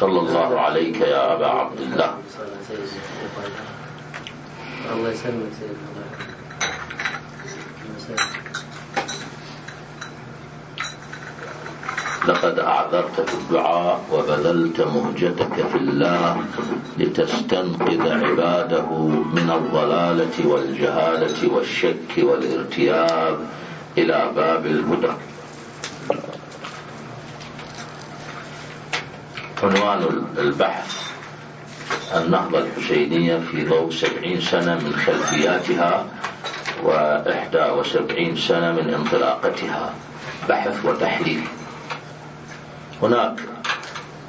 صلى الله عليك يا أبا عبد الله الله يسلمك لقد أعذرت في الدعاء وبذلت مهجتك في الله لتستنقذ عباده من الضلالة والجهالة والشك والارتياب إلى باب الهدى. عنوان البحث النهضة الحسينية في ضوء سبعين سنة من خلفياتها وإحدى وسبعين سنة من انطلاقتها. بحث وتحليل. هناك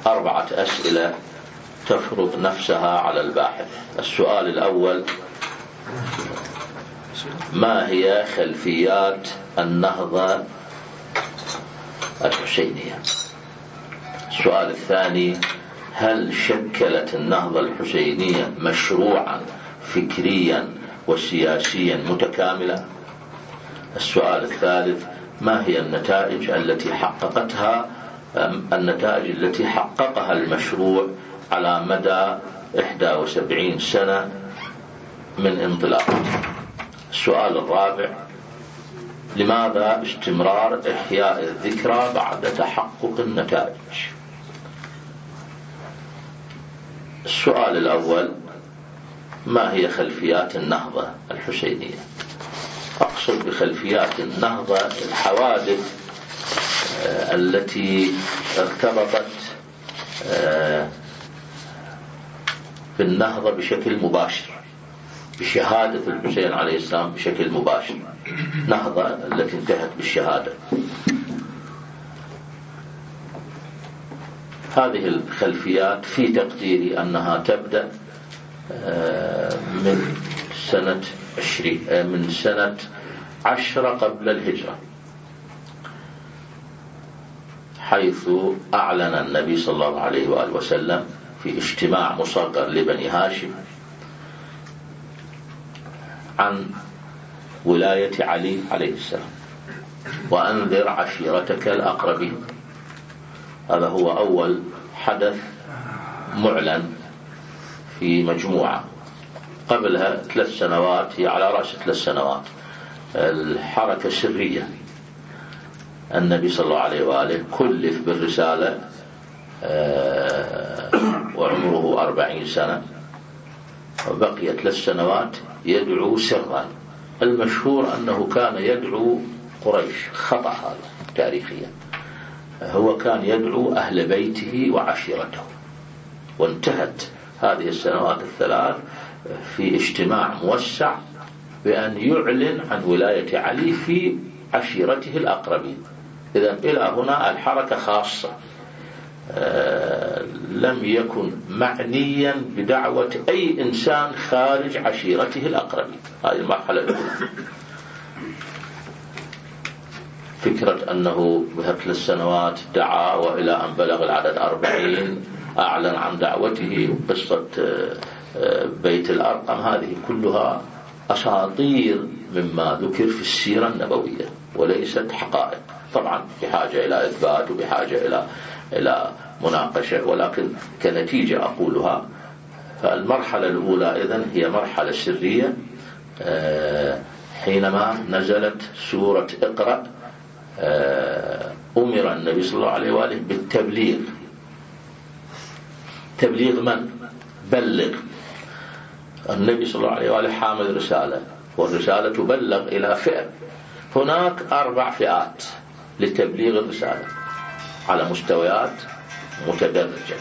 أربعة أسئلة تفرض نفسها على الباحث. السؤال الأول ما هي خلفيات النهضة الحسينية؟ السؤال الثاني هل شكلت النهضة الحسينية مشروعا فكريا وسياسيا متكاملا السؤال الثالث ما هي النتائج التي حققتها النتائج التي حققها المشروع على مدى 71 سنة من انطلاقه السؤال الرابع لماذا استمرار إحياء الذكرى بعد تحقق النتائج؟ السؤال الأول ما هي خلفيات النهضة الحسينية؟ أقصد بخلفيات النهضة الحوادث آه، التي ارتبطت آه، بالنهضة بشكل مباشر بشهادة الحسين عليه السلام بشكل مباشر. نهضة التي انتهت بالشهادة. هذه الخلفيات في تقديري أنها تبدأ آه، من سنة عشرين من سنة عشرة قبل الهجرة حيث أعلن النبي صلى الله عليه وآله وسلم في اجتماع مصغر لبني هاشم عن ولاية علي عليه السلام وأنذر عشيرتك الأقربين. هذا هو أول حدث معلن في مجموعة. قبلها ثلاث سنوات هي على رأس ثلاث سنوات. الحركة سرية النبي صلى الله عليه وآله كلف بالرسالة آه، وعمره أربعين سنة. وبقي ثلاث سنوات يدعو سرا. المشهور أنه كان يدعو قريش. خطأ هذا تاريخيا. هو كان يدعو أهل بيته وعشيرته. وانتهت هذه السنوات الثلاث في اجتماع موسع بأن يعلن عن ولاية علي في عشيرته الأقربين. إذا إلى هنا الحركة خاصة. آه لم يكن معنيا بدعوة أي إنسان خارج عشيرته الأقربين. هذه المرحلة الأولى. فكرة أنه بثلاث سنوات دعا وإلى أن بلغ العدد أربعين أعلن عن دعوته قصة آه، بيت الأرقم هذه كلها أساطير مما ذكر في السيرة النبوية وليست حقائق. طبعا بحاجة إلى إثبات وبحاجة إلى إلى مناقشة ولكن كنتيجة أقولها فالمرحلة الأولى إذن هي مرحلة سرية آه، حينما نزلت سورة اقرأ. أمر النبي صلى الله عليه وآله بالتبليغ. تبليغ من؟ بلغ. النبي صلى الله عليه وآله حامل رسالة والرسالة تبلغ إلى فئة. هناك أربع فئات لتبليغ الرسالة. على مستويات متدرجة.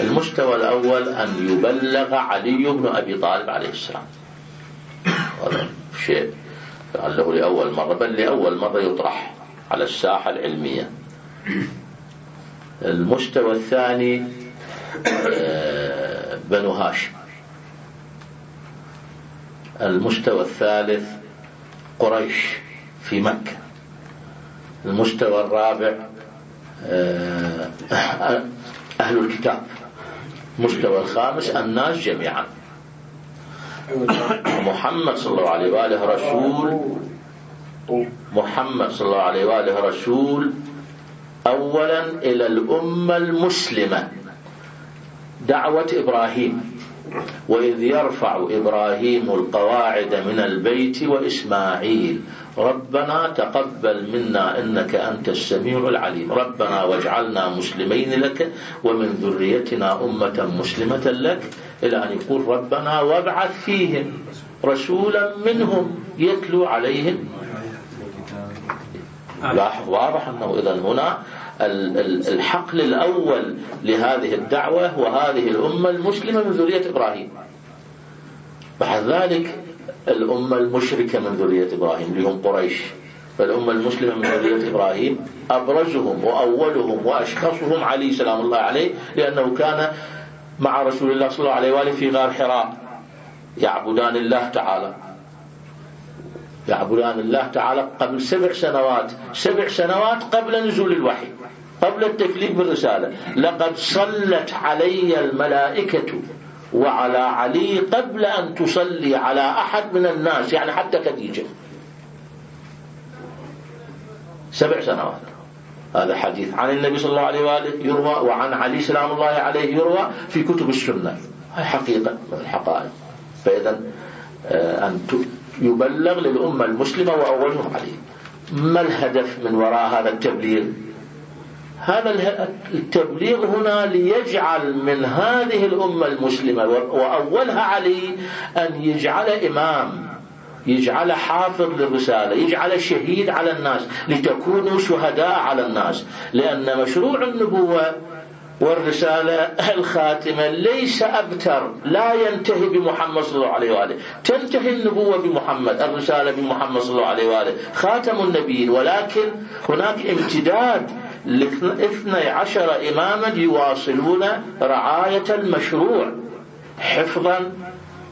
المستوى الأول أن يبلغ علي بن أبي طالب عليه السلام. هذا شيء لعله لأول مرة بل لأول مرة يطرح. على الساحة العلمية. المستوى الثاني آه، بنو هاشم. المستوى الثالث قريش في مكة. المستوى الرابع آه، أهل الكتاب. المستوى الخامس الناس جميعا. محمد صلى الله عليه وآله رسول محمد صلى الله عليه وآله رسول أولا إلى الأمة المسلمة. دعوة إبراهيم. وإذ يرفع إبراهيم القواعد من البيت وإسماعيل ربنا تقبل منا إنك أنت السميع العليم. ربنا واجعلنا مسلمين لك ومن ذريتنا أمة مسلمة لك. إلى أن يقول ربنا وابعث فيهم رسولا منهم يتلو عليهم. لاحظ واضح أنه إذا هنا الحقل الأول لهذه الدعوة وهذه الأمة المسلمة من ذرية إبراهيم. بعد ذلك الأمة المشركة من ذرية إبراهيم اللي هم قريش. فالأمة المسلمة من ذرية إبراهيم أبرزهم وأولهم وأشخصهم علي سلام الله عليه لأنه كان مع رسول الله صلى الله عليه وآله في غار حراء. يعبدان الله تعالى. يعبدان الله تعالى قبل سبع سنوات سبع سنوات قبل نزول الوحي قبل التكليف بالرسالة. لقد صلت علي الملائكة وعلى علي قبل أن تصلي على أحد من الناس يعني حتى خديجة. سبع سنوات. هذا حديث عن النبي صلى الله عليه وآله يروى وعن علي سلام الله عليه يروى في كتب السنة. هاي حقيقة من الحقائق. فإذا آه، أن يبلغ للأمة المسلمة وأولهم عليه. ما الهدف من وراء هذا التبليغ؟ هذا التبليغ هنا ليجعل من هذه الأمة المسلمة وأولها علي أن يجعل إمام يجعل حافظ للرسالة يجعل شهيد على الناس لتكونوا شهداء على الناس. لأن مشروع النبوة والرسالة الخاتمة ليس أبتر لا ينتهي بمحمد صلى الله عليه وآله. تنتهي النبوة بمحمد الرسالة بمحمد صلى الله عليه وآله. خاتم النبيين ولكن هناك امتداد لاثني عشر إماما يواصلون رعاية المشروع حفظا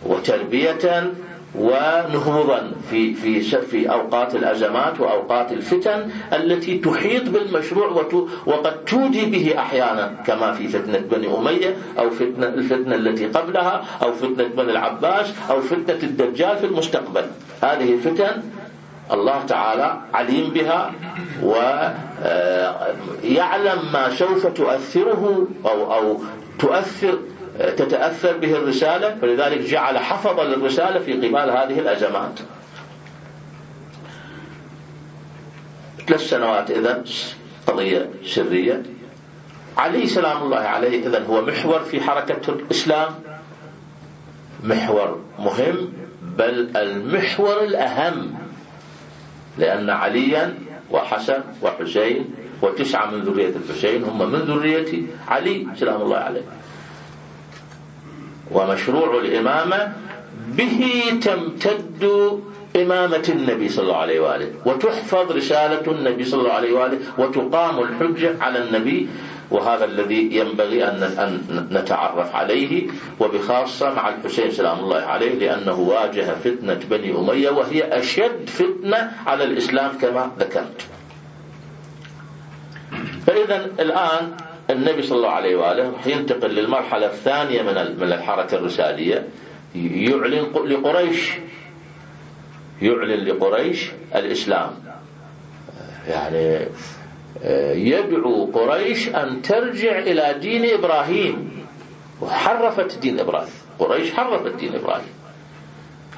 وتربية ونهوضا في في في أوقات الأزمات وأوقات الفتن التي تحيط بالمشروع وقد تودي به أحيانا كما في فتنة بني أمية أو فتنة الفتنة التي قبلها أو فتنة بني العباس أو فتنة الدجال في المستقبل. هذه فتن الله تعالى عليم بها ويعلم ما سوف تؤثره أو أو تؤثر تتأثر به الرسالة فلذلك جعل حفظ للرسالة في قبال هذه الأزمات. ثلاث سنوات إذا قضية سرية. علي سلام الله عليه إذا هو محور في حركة الإسلام. محور مهم بل المحور الأهم. لأن عليا وحسن وحسين وتسعة من ذرية الحسين هم من ذرية علي سلام الله عليه. ومشروع الإمامة به تمتد إمامة النبي صلى الله عليه وآله. وتحفظ رسالة النبي صلى الله عليه وآله وتقام الحجة على النبي. وهذا الذي ينبغي أن نتعرف عليه وبخاصة مع الحسين سلام الله عليه لأنه واجه فتنة بني أمية وهي أشد فتنة على الإسلام كما ذكرت. فإذا الآن النبي صلى الله عليه وآله ينتقل للمرحلة الثانية من من الحركة الرسالية. يعلن لقريش. يعلن لقريش الإسلام. يعني يدعو قريش أن ترجع إلى دين إبراهيم. وحرفت دين إبراهيم. قريش حرفت دين إبراهيم.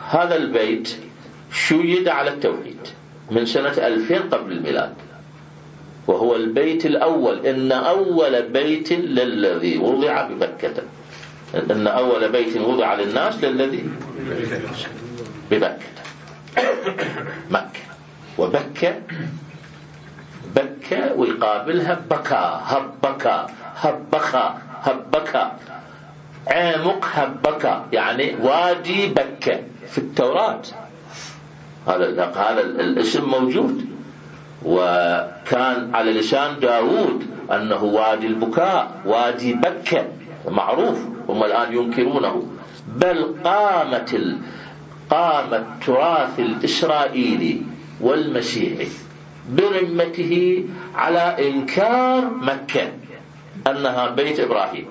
هذا البيت شيد على التوحيد من سنة 2000 قبل الميلاد. وهو البيت الأول. إن أول بيت للذي وضع بمكة إن أول بيت وضع للناس للذي بمكة مكة. وبكة بكة ويقابلها بكى هبكى هبخى هبكى عمق هبكى يعني وادي بكة. في التوراة. هذا هذا الاسم موجود. وكان على لسان داود أنه وادي البكاء وادي بكة معروف هم الآن ينكرونه بل قامت. قام التراث الإسرائيلي والمسيحي برمته على إنكار مكة أنها بيت إبراهيم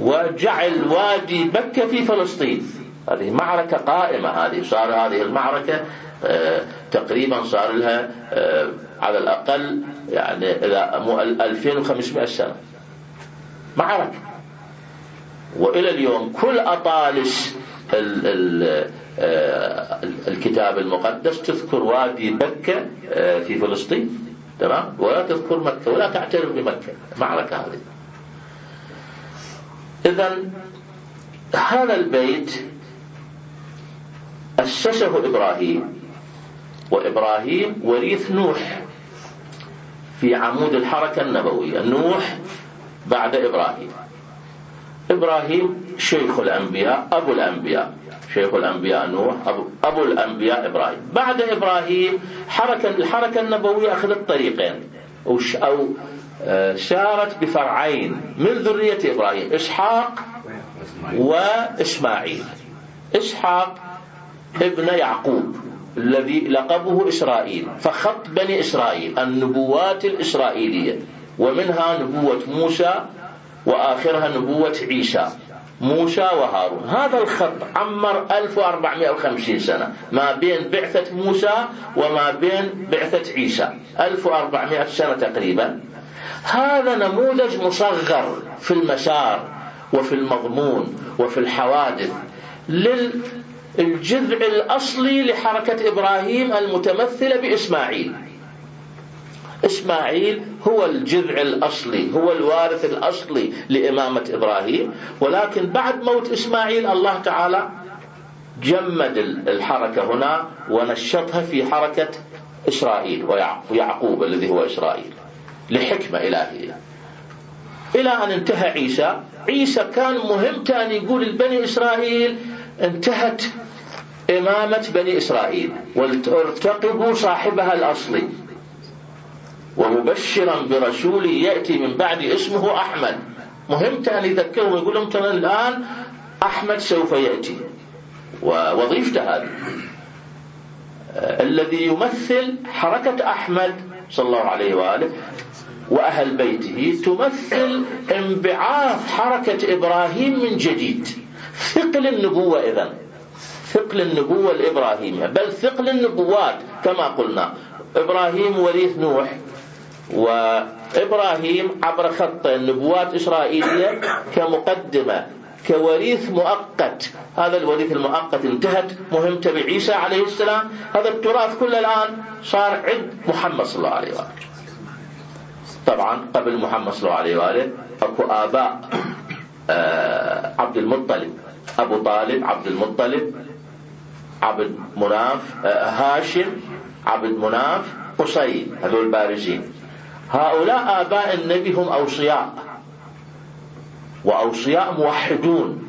وجعل وادي مكة في فلسطين هذه معركة قائمة هذه صار هذه المعركة آه، تقريبا صار لها آه، على الأقل يعني إلى 2500 سنة. معركة. وإلى اليوم كل أطالس ال ال آه، الكتاب المقدس تذكر وادي بكة في فلسطين. تمام؟ ولا تذكر مكة ولا تعترف بمكة. المعركة هذه. إذا هذا البيت أسسه إبراهيم. وإبراهيم وريث نوح في عمود الحركة النبوية. نوح بعد إبراهيم. إبراهيم شيخ الأنبياء أبو الأنبياء. شيخ الأنبياء نوح أبو, أبو الأنبياء إبراهيم. بعد إبراهيم حركة الحركة النبوية أخذت طريقين. أو آه، سارت بفرعين من ذرية إبراهيم إسحاق وإسماعيل إسحاق ابن يعقوب الذي لقبه إسرائيل فخط بني إسرائيل النبوات الإسرائيلية ومنها نبوة موسى وآخرها نبوة عيسى موسى وهارون. هذا الخط عمر 1450 سنة ما بين بعثة موسى وما بين بعثة عيسى 1400 سنة تقريبا. هذا نموذج مصغر في المسار وفي المضمون وفي الحوادث للجذع الأصلي لحركة إبراهيم المتمثلة بإسماعيل. إسماعيل هو الجذع الأصلي هو الوارث الأصلي لإمامة إبراهيم. ولكن بعد موت إسماعيل الله تعالى جمد الحركة هنا ونشطها في حركة إسرائيل ويعقوب الذي هو إسرائيل لحكمة إلهية. إلى أن انتهى عيسى. عيسى كان مهمته أن يقول لبني إسرائيل انتهت إمامة بني إسرائيل وارتقبوا صاحبها الأصلي. ومبشرا برسول يأتي من بعد اسمه أحمد. مهمته أن يذكرهم يقول لهم ترى الآن أحمد سوف يأتي. ووظيفته هذه. الذي يمثل حركة أحمد صلى الله عليه وآله وأهل بيته تمثل انبعاث حركة إبراهيم من جديد. ثقل النبوة إذن. ثقل النبوة الإبراهيمية بل ثقل النبوات كما قلنا. إبراهيم وريث نوح. وإبراهيم عبر خط النبوات إسرائيلية كمقدمة. كوريث مؤقت. هذا الوريث المؤقت انتهت. مهمته بعيسى عليه السلام. هذا التراث كله الآن صار عند محمد صلى الله عليه وآله. طبعا قبل محمد صلى الله عليه وآله أكو آباء آه، عبد المطلب. أبو طالب عبد المطلب عبد مناف آه، هاشم عبد مناف قصي هذول بارزين. هؤلاء آباء النبي هم أوصياء وأوصياء موحدون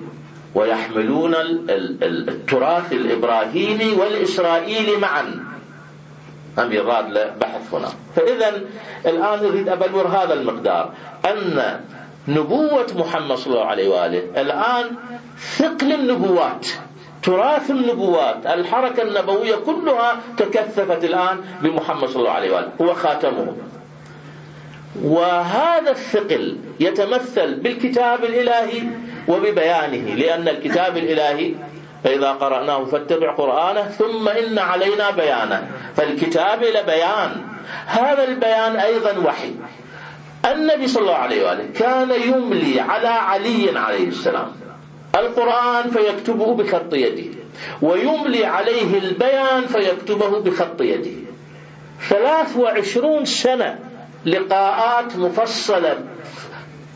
ويحملون التراث الإبراهيمي والإسرائيلي معا. هم يراد له بحث هنا. فإذا الآن نريد أبلور هذا المقدار أن نبوة محمد صلى الله عليه وآله. الآن ثقل النبوات تراث النبوات الحركة النبوية كلها تكثفت الآن بمحمد صلى الله عليه وآله هو خاتمهم وهذا الثقل يتمثل بالكتاب الإلهي وببيانه لأن الكتاب الإلهي فإذا قرأناه فاتبع قرآنه ثم إن علينا بيانه. فالكتاب إلى بيان هذا البيان أيضا وحي. النبي صلى الله عليه وآله كان يملي على علي عليه السلام القرآن فيكتبه بخط يده ويملي عليه البيان فيكتبه بخط يده. ثلاث وعشرون سنة لقاءات مفصلة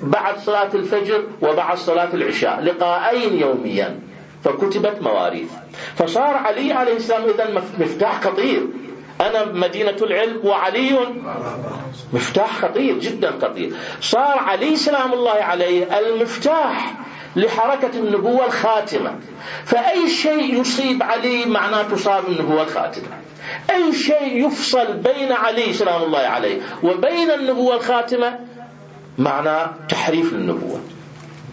بعد صلاة الفجر وبعد صلاة العشاء لقاءين يوميا فكتبت مواريث. فصار علي عليه السلام إذا مفتاح خطير. أنا مدينة العلم وعلي مفتاح خطير جدا خطير صار علي سلام الله عليه المفتاح لحركة النبوة الخاتمة. فأي شيء يصيب علي معناه تصاب النبوة الخاتمة. أي شيء يفصل بين علي سلام الله عليه وبين النبوة الخاتمة معناه تحريف للنبوة.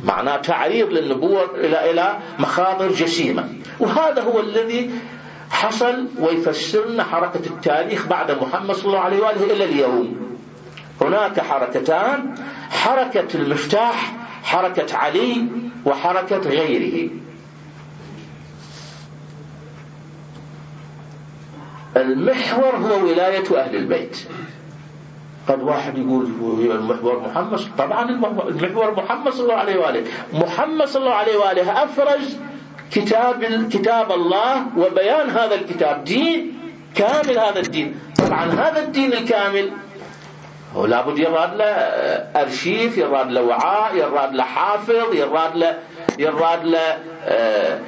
معناه تعريض للنبوة إلى إلى مخاطر جسيمة. وهذا هو الذي حصل ويفسرنا حركة التاريخ بعد محمد صلى الله عليه وآله إلى اليوم. هناك حركتان حركة المفتاح حركة علي وحركة غيره. المحور هو ولاية أهل البيت. قد واحد يقول المحور محمد طبعا المحور محمد صلى الله عليه وآله. محمد صلى الله عليه وآله أفرج كتاب كتاب الله وبيان هذا الكتاب. دين كامل هذا الدين. طبعا هذا الدين الكامل هو لابد يراد له أرشيف يراد له وعاء يراد له حافظ يراد له يراد له آه،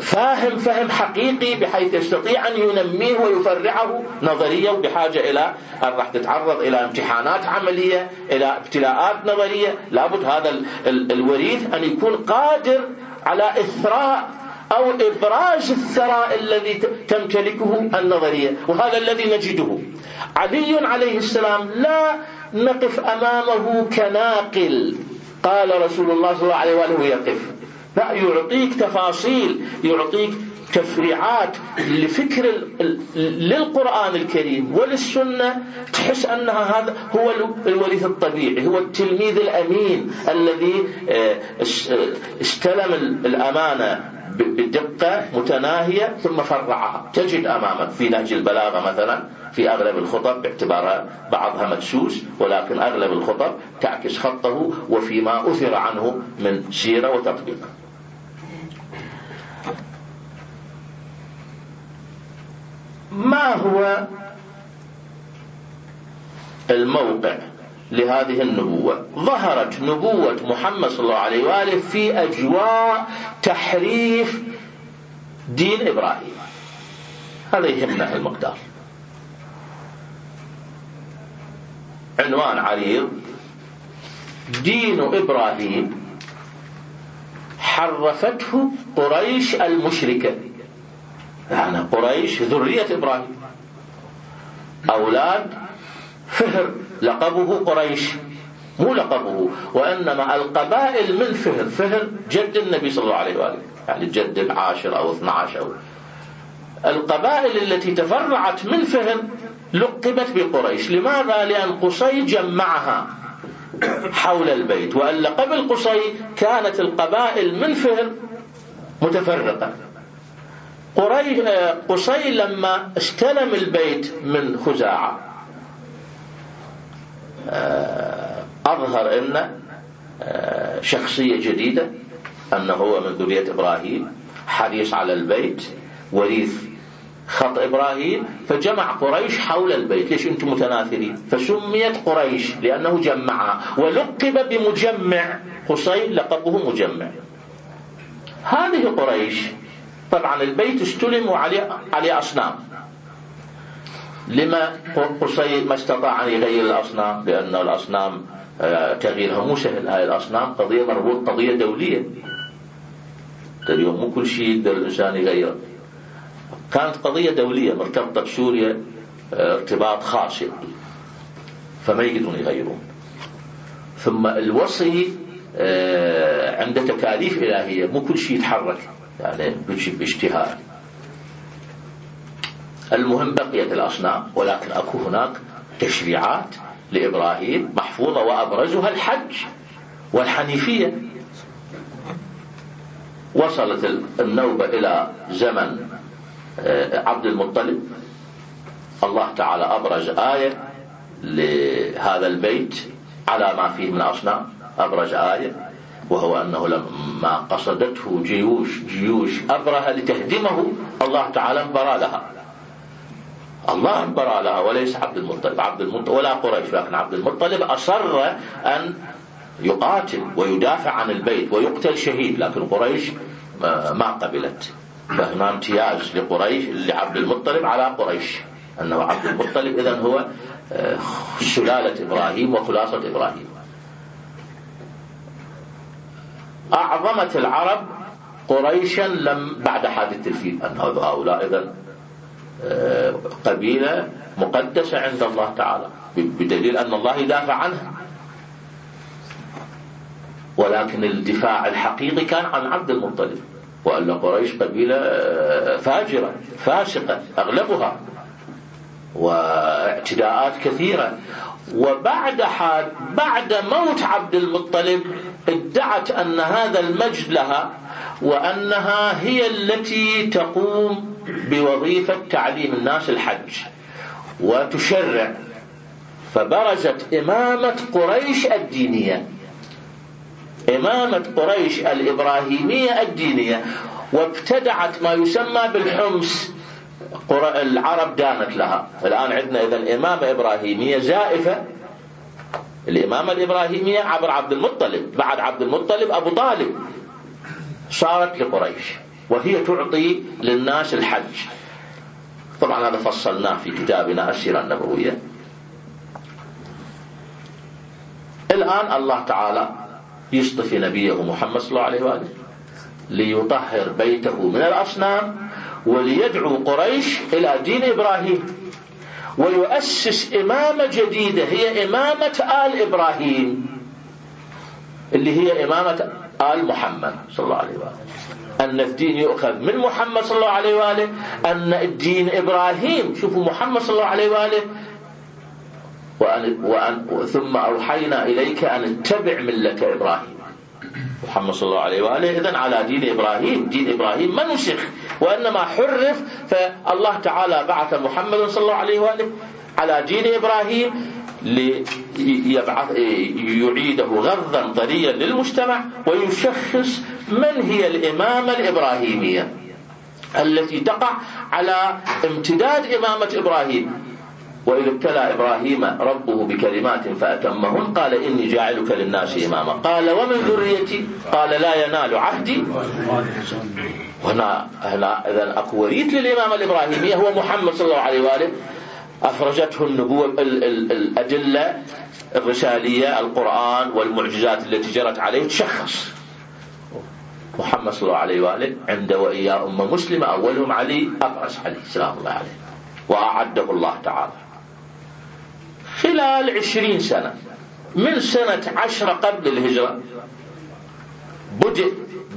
فاهم فهم حقيقي بحيث يستطيع أن ينميه ويفرعه نظريا بحاجة إلى أن راح تتعرض إلى امتحانات عملية إلى ابتلاءات نظرية. لابد هذا الوريث أن يكون قادر على إثراء أو إبراز الثراء الذي تمتلكه النظرية وهذا الذي نجده. علي عليه السلام لا نقف أمامه كناقل. قال رسول الله صلى الله عليه وآله يقف لا يعطيك تفاصيل يعطيك تفريعات لفكر للقرآن الكريم وللسنة تحس أنها هذا هو الوريث الطبيعي هو التلميذ الأمين الذي آه، استلم الأمانة بدقة متناهية ثم فرعها. تجد أمامك في نهج البلاغة مثلا في أغلب الخطب باعتبارها بعضها مدسوس ولكن أغلب الخطب تعكس خطه وفيما أثر عنه من سيرة وتطبيق. ما هو الموقع لهذه النبوة؟ ظهرت نبوة محمد صلى الله عليه وآله في أجواء تحريف دين إبراهيم. هذا يهمنا المقدار. عنوان عريض. دين إبراهيم حرفته قريش المشركة يعني قريش ذرية إبراهيم. أولاد فهر لقبه قريش. مو لقبه وإنما القبائل من فهر. فهر جد النبي صلى الله عليه وآله. يعني الجد العاشر أو 12 أو. القبائل التي تفرعت من فهر لقبت بقريش. لماذا؟ لأن قصي جمعها حول البيت. وألا قبل قصي كانت القبائل من فهر متفرقة. قصي لما استلم البيت من خزاعة. آه، أظهر أن آه، شخصية جديدة أنه هو من ذرية إبراهيم حريص على البيت وريث خط إبراهيم فجمع قريش حول البيت. ليش أنتم متناثرين؟ فسميت قريش لأنه جمعها ولقب بمجمع. قصي لقبه مجمع. هذه قريش طبعا البيت استلم وعليه عليه أصنام. لما قصي ما استطاع أن يغير الأصنام؟ لأن الأصنام آه، تغييرها مو سهل. هاي الأصنام قضية مربوط قضية دولية. اليوم مو كل شيء يقدر الإنسان يغيره. كانت قضية دولية مرتبطة بسوريا آه، ارتباط خاص. فما يقدرون يغيرون. ثم الوصي آه، عنده تكاليف إلهية. مو كل شيء يتحرك. يعني باجتهاد المهم بقيت الأصنام ولكن أكو هناك تشريعات لإبراهيم محفوظة وأبرزها الحج والحنيفية. وصلت النوبة إلى زمن آه، عبد المطلب. الله تعالى أبرز آية لهذا البيت على ما فيه من أصنام. أبرز آية. وهو أنه لما قصدته جيوش جيوش أبرهة لتهدمه الله انبرى لها. الله انبرى لها وليس عبد المطلب. عبد المطلب ولا قريش لكن عبد المطلب أصر أن يقاتل ويدافع عن البيت ويقتل شهيد لكن قريش ما قبلت. فهنا امتياز لقريش لعبد المطلب على قريش. أنه عبد المطلب إذن هو آه، سلالة إبراهيم وخلاصة إبراهيم. أعظمت العرب قريشا لم بعد حادث الفيل أن هؤلاء إذن آه، قبيلة مقدسة عند الله تعالى بدليل أن الله يدافع عنها. ولكن الدفاع الحقيقي كان عن عبد المطلب وأن قريش قبيلة آه، فاجرة فاسقة أغلبها واعتداءات كثيرة. وبعد حال بعد موت عبد المطلب ادعت أن هذا المجد لها وأنها هي التي تقوم بوظيفة تعليم الناس الحج وتشرع. فبرزت إمامة قريش الدينية إمامة قريش الإبراهيمية الدينية وابتدعت ما يسمى بالحمص. العرب دانت لها. الآن عندنا إذا الإمامة إبراهيمية زائفة الإمامة الإبراهيمية عبر عبد المطلب بعد عبد المطلب أبو طالب. صارت لقريش وهي تعطي للناس الحج. طبعا هذا فصلناه في كتابنا السيرة النبوية الآن الله تعالى يصطفي نبيه محمد صلى الله عليه وآله ليطهر بيته من الأصنام وليدعو قريش إلى دين إبراهيم. ويؤسس إمامة جديدة هي إمامة آل إبراهيم. اللي هي إمامة آل محمد صلى الله عليه وآله. أن الدين يؤخذ من محمد صلى الله عليه وآله أن الدين إبراهيم شوفوا محمد صلى الله عليه وآله. وأن وأن ثم أوحينا إليك أن اتبع ملة إبراهيم. محمد صلى الله عليه وآله إذن على دين إبراهيم. دين إبراهيم ما نسخ وإنما حرف فالله تعالى بعث محمد صلى الله عليه وآله على دين إبراهيم ليبعث يعيده غضا طريا للمجتمع ويشخص من هي الإمامة الإبراهيمية التي تقع على امتداد إمامة إبراهيم. وإذ ابتلى إبراهيم ربه بكلمات فأتمهن قال إني جاعلك للناس إماما. قال ومن ذريتي؟ قال لا ينال عهدي. هنا هنا إذا أكو وريث للإمامة الإبراهيمية هو محمد صلى الله عليه وآله أفرجته النبوة الأدلة الرسالية القرآن والمعجزات التي جرت عليه تشخص. محمد صلى الله عليه وآله عند وإياه أمة مسلمة أولهم علي أبرز علي سلام الله عليه وأعده الله تعالى. خلال عشرين سنة من سنة عشرة قبل الهجرة بدأ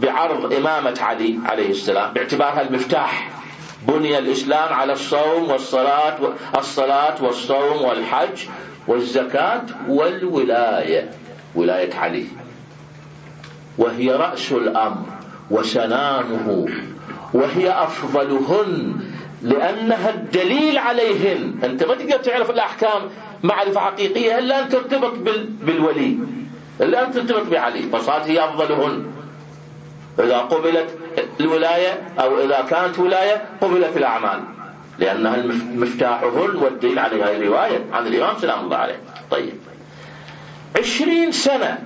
بعرض إمامة علي عليه السلام باعتبارها المفتاح بني الإسلام على الصوم والصلاة الصلاة والصوم والحج والزكاة والولاية ولاية علي. وهي رأس الأمر وسنامه وهي أفضلهن لأنها الدليل عليهن. أنت ما تقدر تعرف الأحكام معرفة حقيقية إلا أن ترتبط بالولي. إلا أن ترتبط بعلي فصارت هي أفضلهن. إذا قبلت الولاية أو إذا كانت ولاية قبلت الأعمال. لأنها مفتاحهن والدليل عليها الرواية عن الإمام سلام الله عليه. طيب. عشرين سنة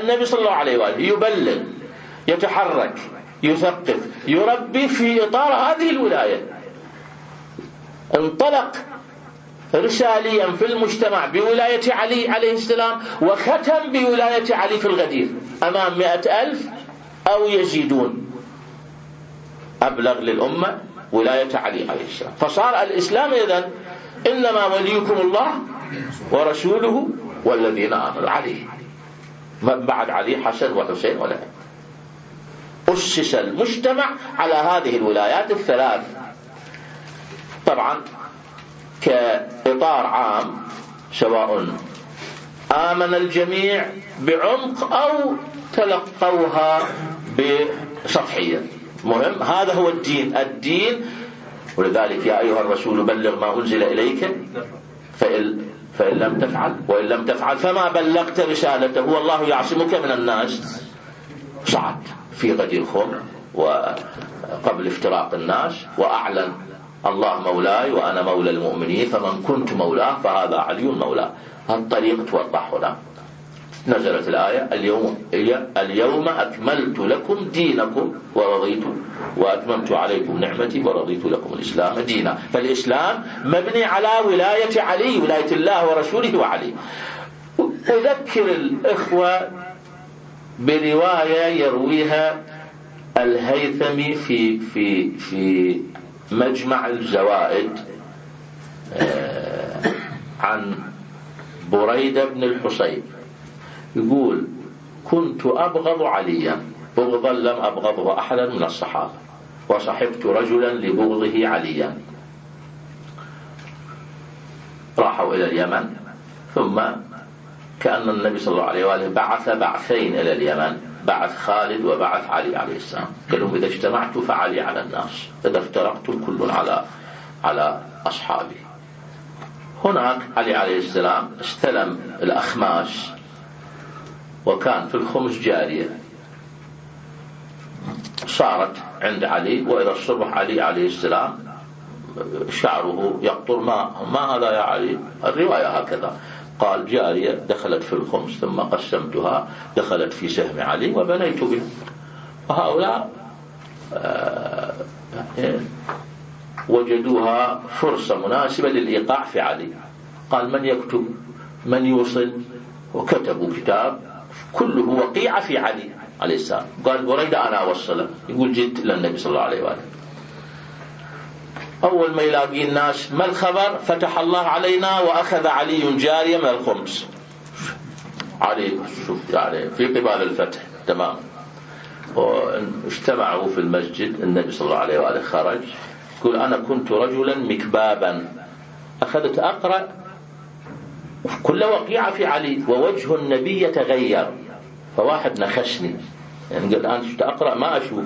النبي صلى الله عليه وآله يبلغ يتحرك يثقف يربي في إطار هذه الولاية. انطلق رساليا في المجتمع بولاية علي عليه السلام وختم بولاية علي في الغدير أمام مئة ألف أو يزيدون. أبلغ للأمة ولاية علي عليه السلام. فصار الإسلام إذن إنما وليكم الله ورسوله والذين آمنوا عليه. من بعد علي حسن وحسين ولا. أسس المجتمع على هذه الولايات الثلاث. طبعا كإطار عام سواء آمن الجميع بعمق أو تلقوها بسطحية. مهم؟ هذا هو الدين. الدين ولذلك يا أيها الرسول بلغ ما أنزل إليك فإن, فإن لم تفعل وإن لم تفعل فما بلغت رسالته. والله يعصمك من الناس. صعد في غدير خم وقبل افتراق الناس وأعلن الله مولاي وأنا مولى المؤمنين فمن كنت مولاه فهذا علي مولاه هالطريق توضح هنا نزلت الآية اليوم اليوم أكملت لكم دينكم ورضيت وأتممت عليكم نعمتي ورضيت لكم الإسلام دينا. فالإسلام مبني على ولاية علي ولاية الله ورسوله وعلي. أذكر الإخوة برواية يرويها الهيثمي في في في مجمع الزوائد آه، عن بريدة بن الحصيب. يقول كنت أبغض عليا بغضا لم أبغضه أحدا من الصحابة وصحبت رجلا لبغضه عليا. راحوا إلى اليمن ثم كأن النبي صلى الله عليه وآله بعث بعثين إلى اليمن. بعث خالد وبعث علي عليه السلام. قال لهم إذا اجتمعت فعلي على الناس. إذا افترقتم كل على على أصحابي. هناك علي عليه السلام استلم الأخماس وكان في الخمس جارية. صارت عند علي وإذا الصبح علي عليه السلام شعره يقطر ما ما هذا يا علي؟ الرواية هكذا. قال جارية دخلت في الخمس ثم قسمتها دخلت في سهم علي وبنيت بها. وهؤلاء آه، وجدوها فرصة مناسبة للإيقاع في علي. قال من يكتب؟ من يوصل؟ وكتبوا كتاب كله وقيعة في علي عليه السلام. قال بريدة أنا أوصله. يقول جئت للنبي صلى الله عليه وآله. أول ما يلاقي الناس ما الخبر؟ فتح الله علينا وأخذ علي جارية من الخمس علي شوف يعني في قبال الفتح تمام. واجتمعوا في المسجد النبي صلى الله عليه وآله خرج يقول أنا كنت رجلا مكبابا. أخذت أقرأ كل وقيعة في علي ووجه النبي يتغير. فواحد نخشني. يعني قال الآن أقرأ؟ ما أشوف.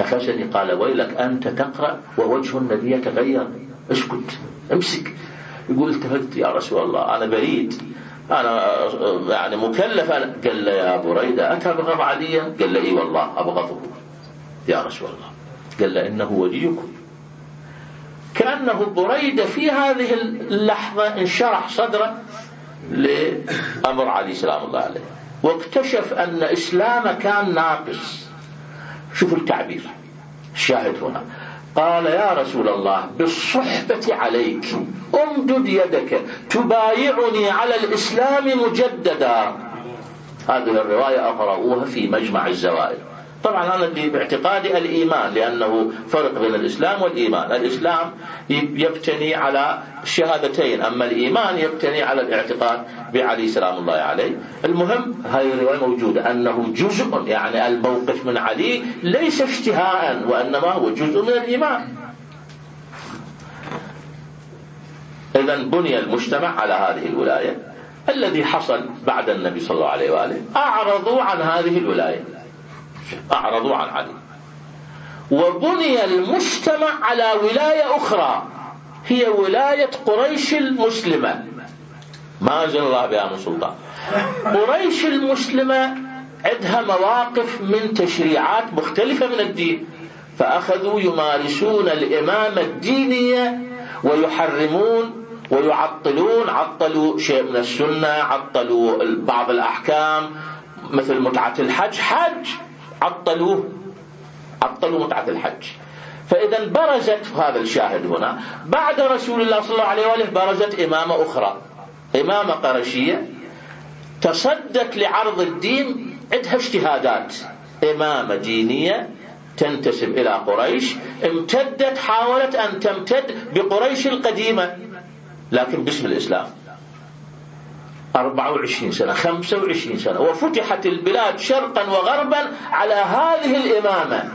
نخشني قال ويلك أنت تقرأ ووجه النبي يتغير. اسكت امسك. يقول التفت يا رسول الله أنا بريد. أنا يعني مكلف. أنا قال له يا بريدة أتبغض عليا؟ قال له إي والله أبغضه. يا رسول الله. قال له إنه وليكم. كأنه بريدة في هذه اللحظة انشرح صدره لأمر علي سلام الله عليه. واكتشف أن إسلامه كان ناقص. شوفوا التعبير. الشاهد هنا. قال يا رسول الله بالصحبة عليك امدد يدك تبايعني على الإسلام مجددا. هذه الرواية أقرأوها في مجمع الزوائد. طبعا أنا باعتقادي الإيمان لأنه فرق بين الإسلام والإيمان. الإسلام يبتني على الشهادتين أما الإيمان يبتني على الاعتقاد بعلي سلام الله عليه. المهم هذه الرواية موجودة أنه جزء يعني الموقف من علي ليس اشتهاء وإنما هو جزء من الإيمان. إذا بني المجتمع على هذه الولاية الذي حصل بعد النبي صلى الله عليه وآله أعرضوا عن هذه الولاية. أعرضوا عن علي. وبني المجتمع على ولاية أخرى هي ولاية قريش المسلمة. ما أنزل الله بها من سلطان. قريش المسلمة عندها مواقف من تشريعات مختلفة من الدين. فأخذوا يمارسون الإمامة الدينية ويحرمون ويعطلون عطلوا شيء من السنة عطلوا بعض الأحكام مثل متعة الحج حج. عطلوه عطلوا متعة الحج. فإذا برزت هذا الشاهد هنا بعد رسول الله صلى الله عليه وآله برزت إمامة أخرى. إمامة قرشية تصدت لعرض الدين عندها اجتهادات. إمامة دينية تنتسب إلى قريش امتدت حاولت أن تمتد بقريش القديمة لكن باسم الإسلام. 24 سنة 25 سنة. وفتحت البلاد شرقا وغربا على هذه الإمامة.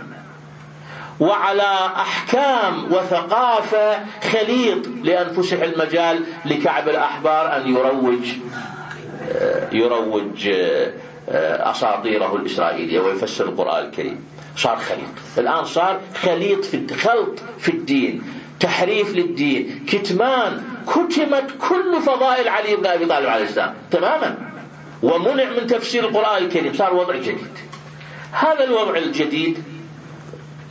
وعلى أحكام وثقافة خليط لأن المجال لكعب الأحبار أن يروج يروج أساطيره الإسرائيلية ويفسر القرآن الكريم. صار خليط. الآن صار خليط في خلط في الدين. تحريف للدين. كتمان كتمت كل فضائل علي بن أبي طالب عليه السلام. تماما. ومنع من تفسير القرآن الكريم. صار وضع جديد. هذا الوضع الجديد.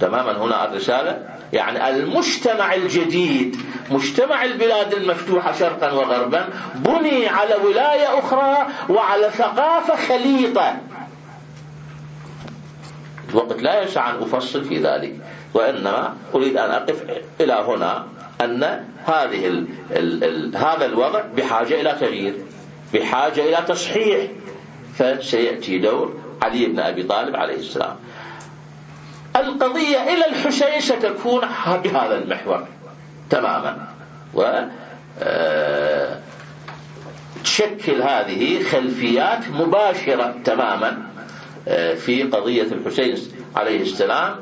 تماما. هنا الرسالة. يعني المجتمع الجديد. مجتمع البلاد المفتوحة شرقا وغربا. بني على ولاية أخرى وعلى ثقافة خليطة. الوقت لا يسع أن أفصل في ذلك. وإنما أريد أن أقف إلى هنا أن هذه ال ال ال هذا الوضع بحاجة إلى تغيير بحاجة إلى تصحيح. فسيأتي دور علي بن أبي طالب عليه السلام. القضية إلى الحسين ستكون بهذا المحور تماما. و آه، تشكل هذه خلفيات مباشرة تماما آه، في قضية الحسين عليه السلام.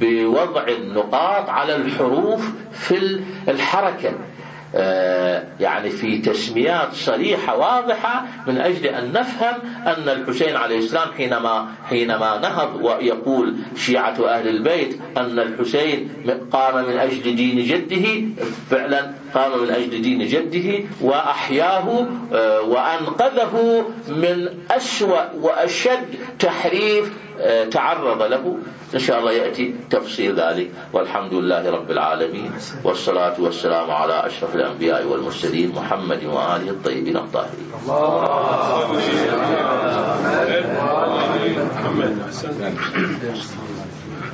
بوضع النقاط على الحروف في الحركة. آه، يعني في تسميات صريحة واضحة من أجل أن نفهم أن الحسين عليه السلام حينما حينما نهض ويقول شيعة أهل البيت أن الحسين قام من أجل دين جده فعلا قام من أجل دين جده وأحياه آه، وأنقذه من أسوأ وأشد تحريف تعرض له إن شاء الله يأتي تفصيل ذلك. والحمد لله رب العالمين والصلاة والسلام على أشرف الأنبياء والمرسلين محمد وآله الطيبين الطاهرين. محمد